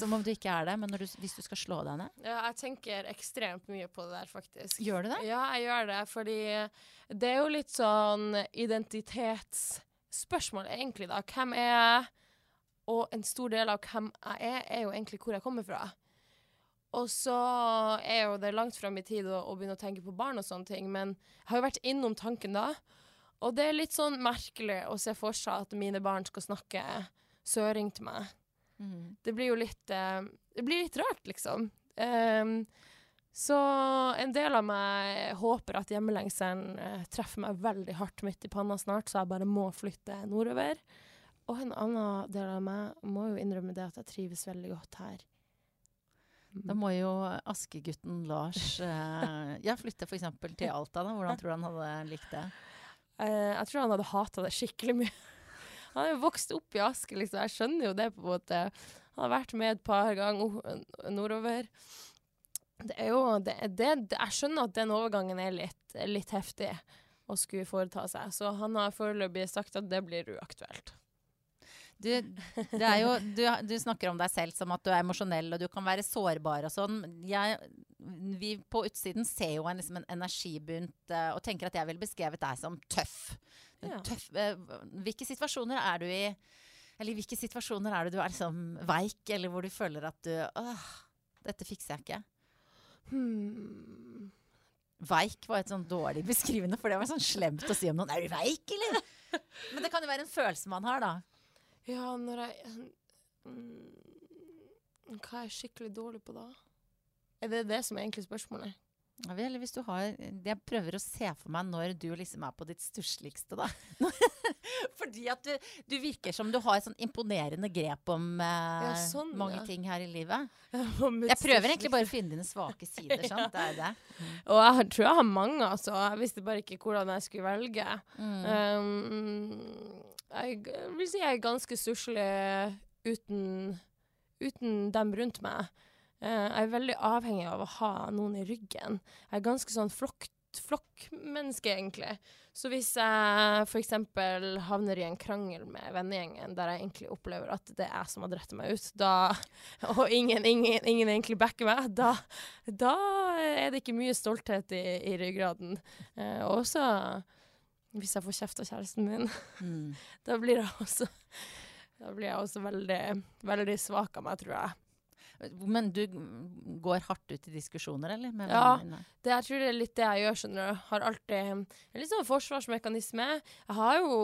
som om du ikke er det, men når du, hvis du skal slå deg ned. Ja, jeg tenker ekstremt mye på det der, faktisk. Gjør du det? Ja, jeg gjør det, fordi det er jo litt sånn identitetsspørsmål, egentlig, da. Hvem er jeg? Og en stor del av hvem jeg er, er jo egentlig hvor jeg kommer fra. Og så er jo det langt fram i tid å, å begynne å tenke på barn og sånne ting, men jeg har jo vært innom tanken da. Og det er litt sånn merkelig å se for seg at mine barn skal snakke søring til meg Mm. det blir jo litt eh, Det blir litt rart, liksom. Um, så en del av meg håper at hjemmelengselen eh, treffer meg veldig hardt midt i panna snart, så jeg bare må flytte nordover. Og en annen del av meg må jo innrømme det at jeg trives veldig godt her. Da må jo askegutten Lars eh, ja, flytte f.eks. til Alta. Da. Hvordan tror du han hadde likt det? Eh, jeg tror han hadde hata det skikkelig mye. Han er jo vokst opp i Asker, liksom. Jeg skjønner jo det, på en måte. Han har vært med et par ganger nordover. Det er jo det, det, Jeg skjønner at den overgangen er litt, litt heftig å skulle foreta seg, så han har foreløpig sagt at det blir uaktuelt. Du, det jo, du, du snakker om deg selv som at du er emosjonell og du kan være sårbar og sånn. Jeg, vi på utsiden ser jo en, liksom en energibunt eh, og tenker at jeg ville beskrevet deg som tøff. Ja. tøff eh, hvilke situasjoner er du i Eller hvilke situasjoner er det du er liksom veik, eller hvor du føler at du Åh, dette fikser jeg ikke. Hmm. Veik var et sånn dårlig beskrivende, for det var sånn slemt å si om noen. Er du veik, eller? Men det kan jo være en følelse man har, da. Ja, når jeg mm, Hva er jeg skikkelig dårlig på da? Er det det som er egentlig spørsmålet? Ja, vel, hvis du har Jeg prøver å se for meg når du liksom er på ditt stussligste, da. Fordi at du, du virker som du har et sånn imponerende grep om eh, Ja, sånn, mange ja. ting her i livet. Jeg prøver egentlig bare å finne dine svake sider, sant. Det er det. Og jeg tror jeg har mange, altså. Jeg visste bare ikke hvordan jeg skulle velge. Mm. Um, jeg vil si jeg er ganske stusslig uten, uten dem rundt meg. Eh, jeg er veldig avhengig av å ha noen i ryggen. Jeg er ganske sånn flokk, flokkmenneske, egentlig. Så hvis jeg f.eks. havner i en krangel med vennegjengen der jeg egentlig opplever at det er jeg som har dratt meg ut, da, og ingen, ingen, ingen egentlig backer meg, da, da, er det ikke mye stolthet i, i ryggraden. Eh, også hvis jeg får kjeft av kjæresten min, mm. da blir også da blir jeg også veldig, veldig svak av meg, tror jeg. Men du går hardt ut i diskusjoner, eller? ja, det, jeg tror det er litt det jeg gjør. skjønner du. Har alltid en litt sånn forsvarsmekanisme. Jeg har jo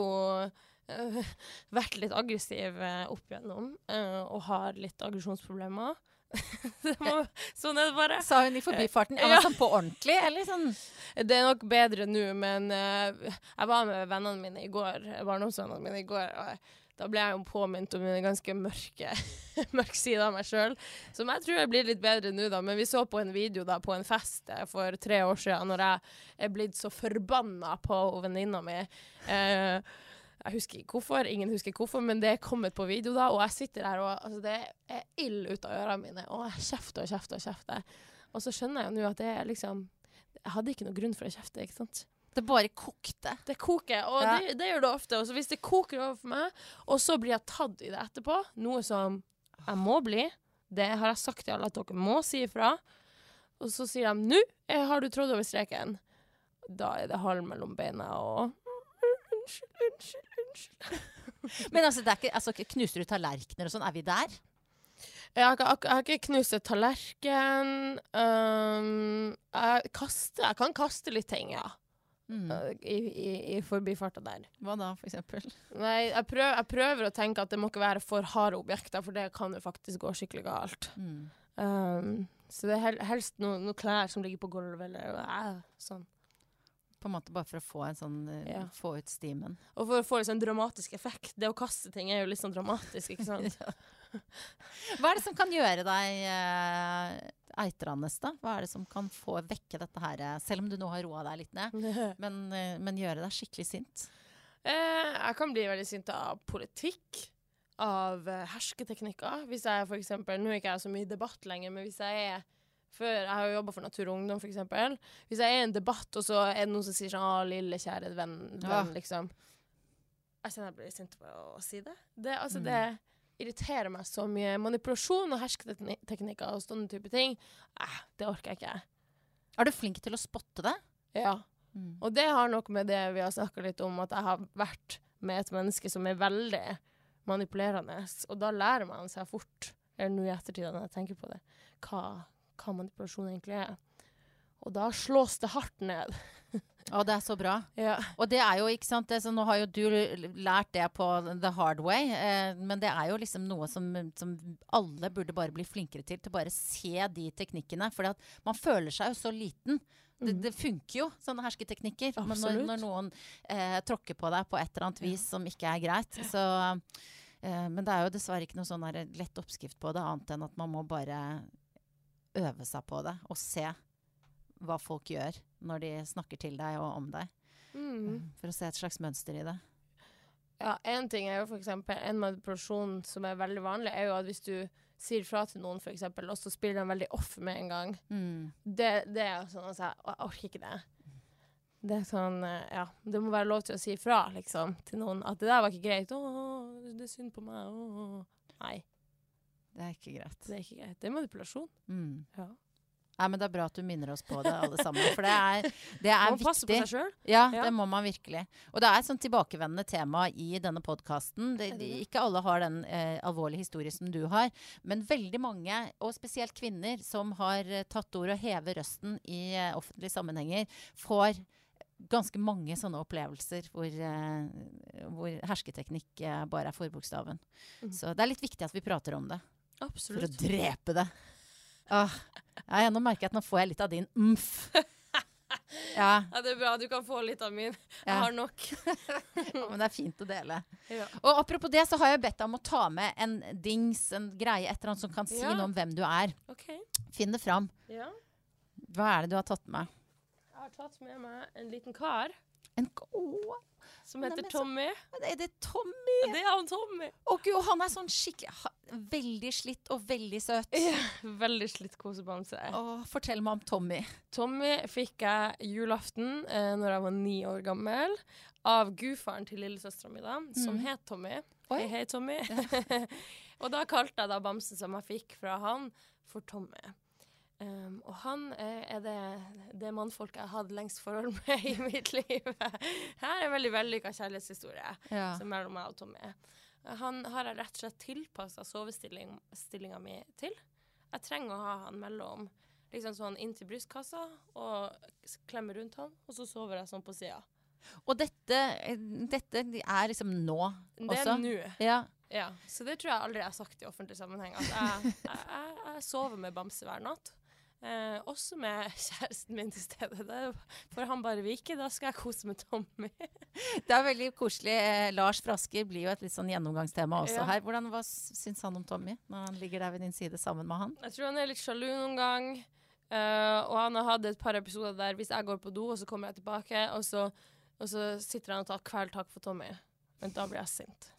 øh, vært litt aggressiv øh, opp igjennom, øh, og har litt aggresjonsproblemer. må, sånn er det bare. Sa hun i forbifarten. Ja. Sånn på ordentlig, eller sånn? Det er nok bedre nå, men uh, jeg var med vennene mine i går, barndomsvennene mine i går. og da ble jeg jo påminnet om en ganske mørke mørk side av meg sjøl. Som jeg tror jeg blir litt bedre nå, da. Men vi så på en video da på en fest eh, for tre år siden, når jeg er blitt så forbanna på venninna mi. Eh, jeg husker ikke hvorfor, ingen husker hvorfor, men det er kommet på video, da. Og jeg sitter her og altså, det er ild ut av ørene mine, og jeg kjefter og kjefter og kjefter. Og så skjønner jeg jo nå at det er liksom Jeg hadde ikke noen grunn for å kjefte, ikke sant. Det bare kokte. Det koker, og ja. det, det, gjør det ofte. Og så hvis det koker over for meg, og så blir jeg tatt i det etterpå, noe som jeg må bli, det har jeg sagt til alle at dere må si ifra, og så sier de 'nå har du trådt over streken', da er det halv mellom beina og Unnskyld, unnskyld, unnskyld. Men altså, det er ikke, altså, knuser du tallerkener og sånn? Er vi der? Jeg har, jeg har ikke knust en tallerken. Um, jeg, kaster, jeg kan kaste litt ting, ja mm. i, i, i forbifarta der. Hva da, for eksempel? Nei, jeg prøver, jeg prøver, å tenke at det må ikke være for harde objekter, for det kan jo faktisk gå skikkelig galt. Mm. Um, så det er helst noen noe klær som ligger på gulvet, eller uh, sånn. På en måte bare for å få, en sånn, uh, ja. få ut stimen. Og for å få en sånn dramatisk effekt. Det å kaste ting er jo litt sånn dramatisk, ikke sant? Hva er det som kan gjøre deg uh, eitrende, da? Hva er det som kan få vekke dette her, eh, selv om du nå har roa deg litt ned, men, eh, men, gjøre deg skikkelig sint? Eh, jeg kan bli veldig sint av politikk, av uh, hersketeknikker. Hvis jeg for eksempel, Nå er ikke jeg så mye i debatt lenger, men hvis jeg er før, Jeg har jo jobba for Natur og Ungdom, f.eks. Hvis jeg er i en debatt, og så er det noen som sier sånn 'Å, lille, kjære venn', venn ja. liksom. Jeg kjenner jeg blir sint på å si det. Det, altså, mm. det irriterer meg så mye. Manipulasjon og hersketeknikker og sånne type ting, eh, det orker jeg ikke. Er du flink til å spotte det? Ja. Mm. Og det har noe med det vi har snakka litt om, at jeg har vært med et menneske som er veldig manipulerende. Og da lærer man seg fort, eller nå i ettertid når jeg tenker på det, hva, hva manipulasjon egentlig er. Og da slås det hardt ned. Å, det er så bra. Ja. Og det er jo, ikke sant det, Nå har jo du lært det på the hard way, eh, men det er jo liksom noe som, som, alle burde bare bli flinkere til. Til bare se de teknikkene. For man føler seg jo så liten. Det, mm. det, funker jo, sånne hersketeknikker. Når, når, noen eh, tråkker på deg på et eller annet vis ja. som ikke er greit. Så, eh, men det er jo dessverre ikke noe sånn lett oppskrift på det, annet enn at man må bare øve seg på det og se hva folk gjør når de snakker til deg og om deg. Mm. For å se et slags mønster i det. Ja, én ting er jo f.eks. en manipulasjon som er veldig vanlig, er jo at hvis du sier fra til noen, f.eks., og så spiller de veldig off med en gang. Mm. Det, det, er sånn at jeg, jeg orker ikke det. Det er sånn, eh, ja, det må være lov til å si fra liksom, til noen at det der var ikke greit. 'Å, det er synd på meg.' Å. Nei. Det er ikke greit. Det er ikke greit. Det er manipulasjon. Mm. Ja. Nei, men Det er bra at du minner oss på det, alle sammen. For det er, det er må viktig. passe på seg sjøl. Ja, ja, det må man virkelig. Og det er et sånn tilbakevendende tema i denne podkasten. Ikke alle har den eh, alvorlige historien som du har, men veldig mange, og spesielt kvinner, som har eh, tatt ord og hever røsten i eh, offentlige sammenhenger, får ganske mange sånne opplevelser hvor, eh, hvor hersketeknikk eh, bare er forbokstaven. Mm. Så det er litt viktig at vi prater om det. Absolutt. For å drepe det. Åh, ja, nå merker jeg at nå får jeg litt av din umf. Ja. ja. Det er bra. Du kan få litt av min. Jeg ja. har nok. ja, men det er fint å dele. Ja. Og apropos det, så har jeg bedt deg om å ta med en dings, en greie, et eller annet som kan si noe om hvem du er. Okay. Finn det fram. Hva er det du har tatt med? Jeg har tatt med meg en liten kar. En oh. Som heter så- Tommy. Er det Tommy? Det er han Tommy. Å gud, og han er sånn skikkelig Veldig slitt og veldig søt. Veldig slitt kosebamse. Fortell meg om Tommy. Tommy fikk jeg julaften eh, når jeg var ni år gammel, av gudfaren til lillesøstera mi, da, som Mm. het Tommy. Hei, hei, Tommy. og da kalte jeg da bamsen som jeg fikk fra han, for Tommy. Um, og han er det, det mannfolket jeg har hatt lengst forhold med i mitt liv. Her er en veldig vellykka kjærlighetshistorie Ja. som mellom meg og Tommy. Han har jeg rett og slett tilpassa sovestillinga mi til. Jeg trenger å ha han mellom liksom sånn inntil brystkassa og klemme rundt han, og så sover jeg sånn på sida. Og dette, eh, dette er liksom nå også? Det er nå. Ja. Ja, så det tror jeg aldri jeg har sagt i offentlig sammenheng. At jeg, jeg, jeg, jeg sover med bamse hver natt. Eh, også med kjæresten min til stede. Der. får han bare vike. Da skal jeg kose med Tommy. Det er veldig koselig. Eh, Lars Frasker blir jo et litt sånn gjennomgangstema også Ja. her. Hvordan, hva syns han om Tommy når han ligger der ved din side sammen med han? Jeg tror han er litt sjalu noen gang. eh, og han har hatt et par episoder der hvis jeg går på do, og så kommer jeg tilbake, og så, og så sitter han og tar kvelertak for Tommy. Men da blir jeg sint.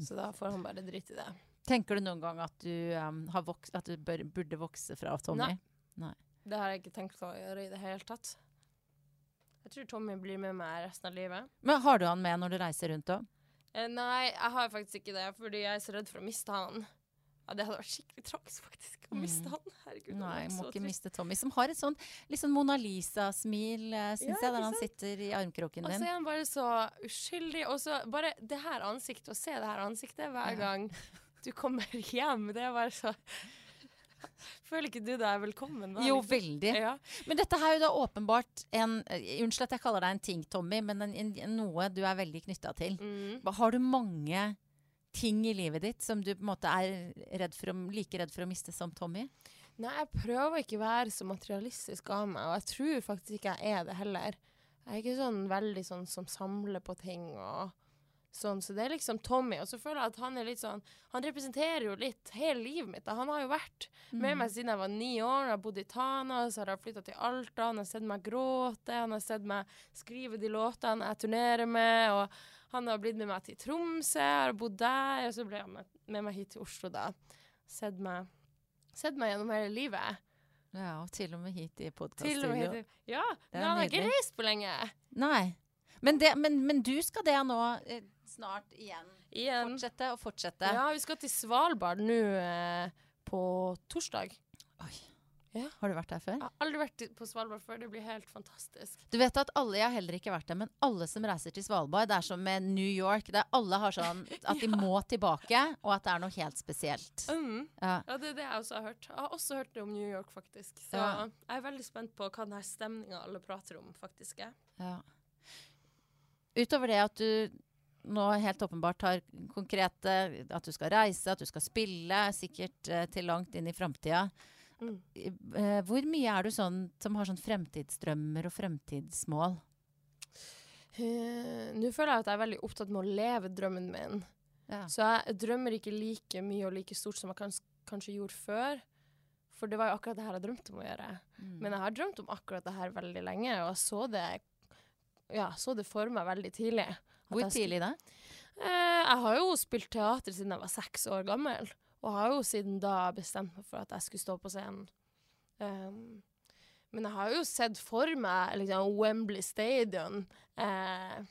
Så da får han bare drite i det. Tenker du noen gang at du, um, har voks, at du bør, burde vokse fra Tommy? Nei. Det har jeg ikke tenkt å gjøre i det hele tatt. Jeg tror Tommy blir med meg resten av livet. Men har du han med når du reiser rundt òg? Eh, nei, jeg har faktisk ikke det, fordi jeg er så redd for å miste han. Ja, Det hadde vært skikkelig tragisk, faktisk, å miste Mm. han. Herregud. Nei, jeg må ikke miste Tommy. Som har et sånn litt sånn Mona Lisa-smil, syns Ja, jeg, der han sitter i armkroken din. Og så er han bare så uskyldig. Og så bare det her ansiktet, å se det her ansiktet hver Ja. gang du kommer hjem, det er bare så Føler ikke du deg velkommen da? Jo, veldig. Ja. Men dette her er jo da åpenbart en eh, Unnskyld at jeg kaller deg en ting, Tommy, men en, en, noe du er veldig knytta til. Mm. Har du mange ting i livet ditt som du på en måte er redd for å, like redd for å miste som Tommy? Nei, jeg prøver ikke å være så materialistisk av meg, og jeg tror faktisk ikke jeg er det heller. Jeg er ikke sånn veldig sånn som samler på ting og sånn, så det er liksom Tommy. Og så føler jeg at han er litt sånn Han representerer jo litt hele livet mitt. da. Han har jo vært med meg siden jeg var ni år. Jeg har bodd i Tana, så har jeg flytta til Alta. Han har sett meg gråte, han har sett meg skrive de låtene jeg turnerer med. og han har blitt med meg til Tromsø, jeg har bodd der, og så ble han med, med meg hit til Oslo, da. Sett meg, sett meg gjennom hele livet. Ja, og til og med hit i podkaststudio. Ja, men han har ikke reist på lenge. Nei. Men, det, men, men du skal det nå eh, snart igjen. Igjen. Fortsette og fortsette. Ja, vi skal til Svalbard nå eh, på torsdag. Oi. Ja. Har du vært der før? Jeg har aldri vært på Svalbard før. Det blir helt fantastisk. Du vet at alle, Jeg har heller ikke vært der, men alle som reiser til Svalbard, det er som med New York. Det alle har sånn at de må tilbake, og at det er noe helt spesielt. Mm. Ja. Ja, det er det jeg også har hørt. Jeg har også hørt det om New York, faktisk. Så Ja. jeg er veldig spent på hva denne stemninga alle prater om, faktisk er. Ja. Utover det at du nå helt åpenbart har konkrete At du skal reise, at du skal spille, sikkert eh, til langt inn i framtida. Mm. Eh, hvor mye er du sånn som har sånn fremtidsdrømmer og fremtidsmål? Uh, Nå føler jeg at jeg er veldig opptatt med å leve drømmen min. Ja. Så jeg drømmer ikke like mye og like stort som jeg kans kanskje gjorde før. For det var jo akkurat det her jeg drømte om å gjøre. Mm. Men jeg har drømt om akkurat det her veldig lenge, og jeg så det, ja, så det for meg veldig tidlig. Hvor tidlig da? Eh, jeg har jo spilt teater siden jeg var seks år gammel, og har jo siden da bestemt meg for at jeg skulle stå på scenen. Um, men jeg har jo sett for meg liksom, Wembley Stadion. Eh,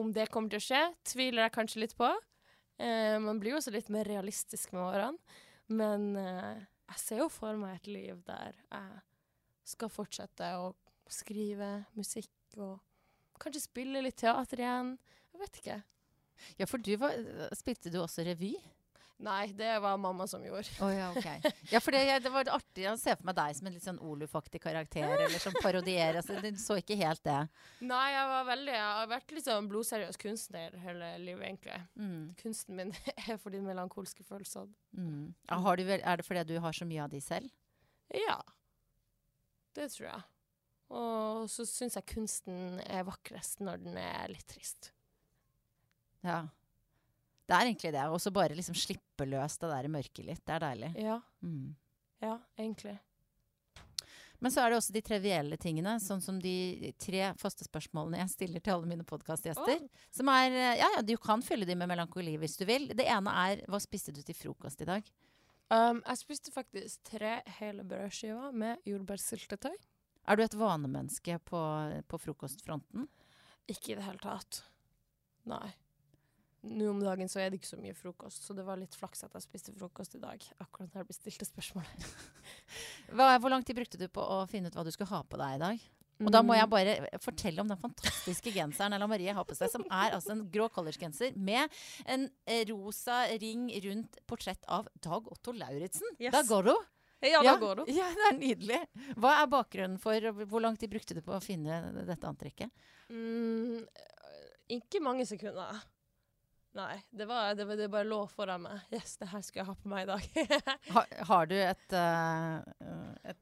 om det kommer til å skje, tviler jeg kanskje litt på. Eh, man blir jo også litt mer realistisk med årene. Men eh, jeg ser jo for meg et liv der jeg skal fortsette å skrive musikk og kanskje spille litt teater igjen. Jeg vet ikke. Ja, for du var, spilte du også revy? Nei, det var mamma som gjorde. Oh, ja, ok. Ja, for det, det var artig å se for meg deg som en litt sånn Oluf-aktig karakter, eller som parodierer. Så du så ikke helt det. Nei, jeg var veldig Jeg har vært litt sånn blodseriøs kunstner hele livet, egentlig. Mm, Kunsten min er for de melankolske følelsene. mm. Ja, har du er det fordi du har så mye av de selv? Ja. Det tror jeg. Og så syns jeg kunsten er vakrest når den er litt trist. Ja. Det er egentlig det. Og så bare liksom slippe løs det der mørket litt. Det er deilig. Ja. Mm. Ja, egentlig. Men så er det også de trivielle tingene, sånn som de tre faste spørsmålene jeg stiller til alle mine podkastgjester. Som er eh, Ja, ja, du kan fylle de med melankoli hvis du vil. Det ene er hva spiste du til frokost i dag? Um, jeg spiste faktisk tre hele brødskiver med jordbærsyltetøy. Er du et vanemenneske på, på frokostfronten? Ikke i det hele tatt. Nei. Nå om dagen så er det ikke så mye frokost, så det var litt flaks at jeg spiste frokost i dag. Akkurat når jeg bestilte spørsmålet. Hva, hvor lang tid brukte du på å finne ut hva du skulle ha på deg i dag? Og da må jeg Mm. bare fortelle om den fantastiske genseren Ella Marie har på seg, som er altså en grå collegegenser med en eh, rosa ring rundt portrett av Dag Otto Lauritzen. Yes. Da går hun! Ja, da går du. Ja, det er nydelig. Hva er bakgrunnen for Hvor lang tid brukte du på å finne dette antrekket? Mm, ikke mange sekunder. Nei, det, var, det, var, det bare lå foran meg. Yes, det her skal jeg ha på meg i dag. Ha, har du et, uh, et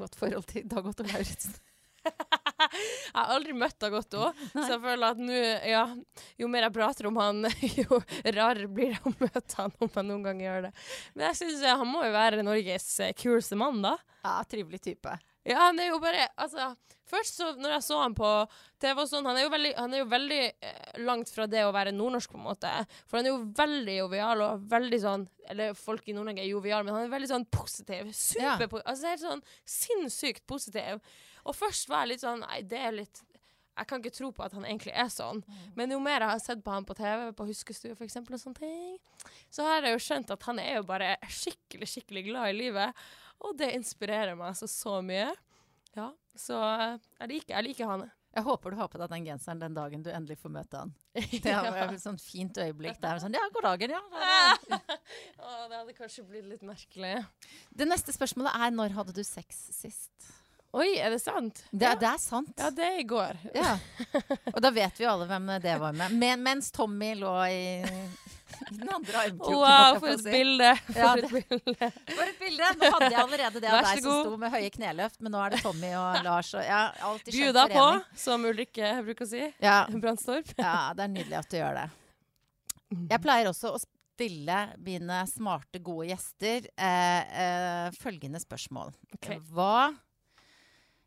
godt forhold til Dag Otto Lauritzen? jeg har aldri møtt Dag Otto, så jeg føler at nå, ja, jo mer jeg prater om han, jo rarere blir det å møte han om jeg noen gang gjør det. Men jeg syns han må jo være Norges eh, kuleste mann, da. Ja, trivelig type. Ja, han er jo bare Altså, først så når jeg så han på TV og sånn, han er jo veldig, han er jo veldig eh, langt fra det å være nordnorsk, på en måte. For han er jo veldig jovial og veldig sånn Eller folk i Nord-Norge er jovial, men han er veldig sånn positiv. Ja. Super Altså helt sånn sinnssykt positiv. Og først var jeg litt sånn Nei, det er litt jeg kan ikke tro på at han egentlig er sånn. Men jo mer jeg har sett på han på TV, på Huskestue f.eks., og sånne ting, så har jeg jo skjønt at han er jo bare skikkelig, skikkelig glad i livet. Og det inspirerer meg så, så mye. Ja, så eh, jeg liker, jeg liker han. Jeg håper du har på deg den genseren den dagen du endelig får møte han. Det er et sånt fint øyeblikk der. Sånn, ja, god dagen, ja. Å, det hadde kanskje blitt litt merkelig. Det neste spørsmålet er når hadde du sex sist? Oi, er det sant? Det, ja. det er sant. ja, det er i går. Ja. Og da vet vi jo alle hvem det var med. Men, mens Tommy lå i den andre armkroken. Wow, for et si. bilde! For Ja, et bilde. For et bilde! Nå hadde jeg allerede det av deg som sto med høye kneløft, men nå er det Tommy og Lars og ja, alltid skjønt Bjuda på, som Ulrikke bruker å si. Ja, Brandstorp. ja, det er nydelig at du gjør det. Jeg pleier også å stille mine smarte, gode gjester eh, eh, følgende spørsmål. Okay. Hva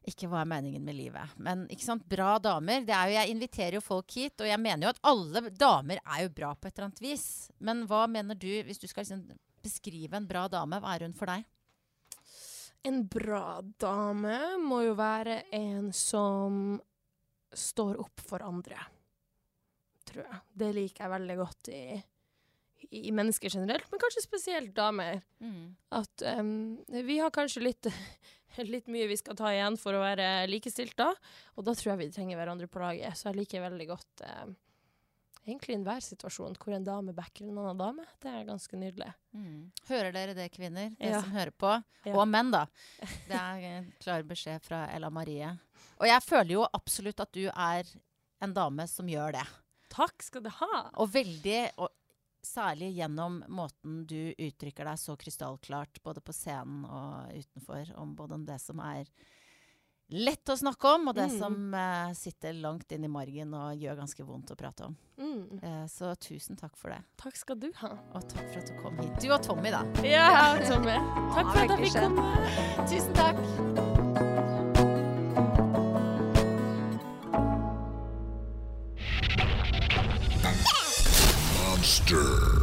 Ikke hva er meningen med livet, men ikke sant, bra damer. Det er jo, jeg inviterer jo folk hit, og jeg mener jo at alle damer er jo bra på et eller annet vis. Men hva mener du, hvis du skal liksom beskrive en bra dame, hva er hun for deg? En bra dame må jo være en som står opp for andre, tror jeg. Det liker jeg veldig godt i, i mennesker generelt, men kanskje spesielt damer. At um, vi har kanskje litt, litt mye vi skal ta igjen for å være likestilt da, og da tror jeg vi trenger hverandre på laget. Så jeg liker veldig godt eh, egentlig enhver situasjon hvor en dame backer en annen dame. Det er ganske nydelig. Mm. Hører dere det, kvinner? Dere Ja. som hører på. Ja. Og menn, da. Det er klar beskjed fra Ella Marie. Og jeg føler jo absolutt at du er en dame som gjør det. Takk skal du ha! Og veldig og Særlig gjennom måten du uttrykker deg så krystallklart, både på scenen og utenfor, om både det som er lett å snakke om, og det Mm. som uh, sitter langt inn i margen og gjør ganske vondt å prate om. Mm. Uh, så tusen takk for det. Takk skal du ha. Og takk for at du kom hit. Du og Tommy, da. Ja, Tommy. Takk for at jeg fikk komme. Tusen takk. Monster.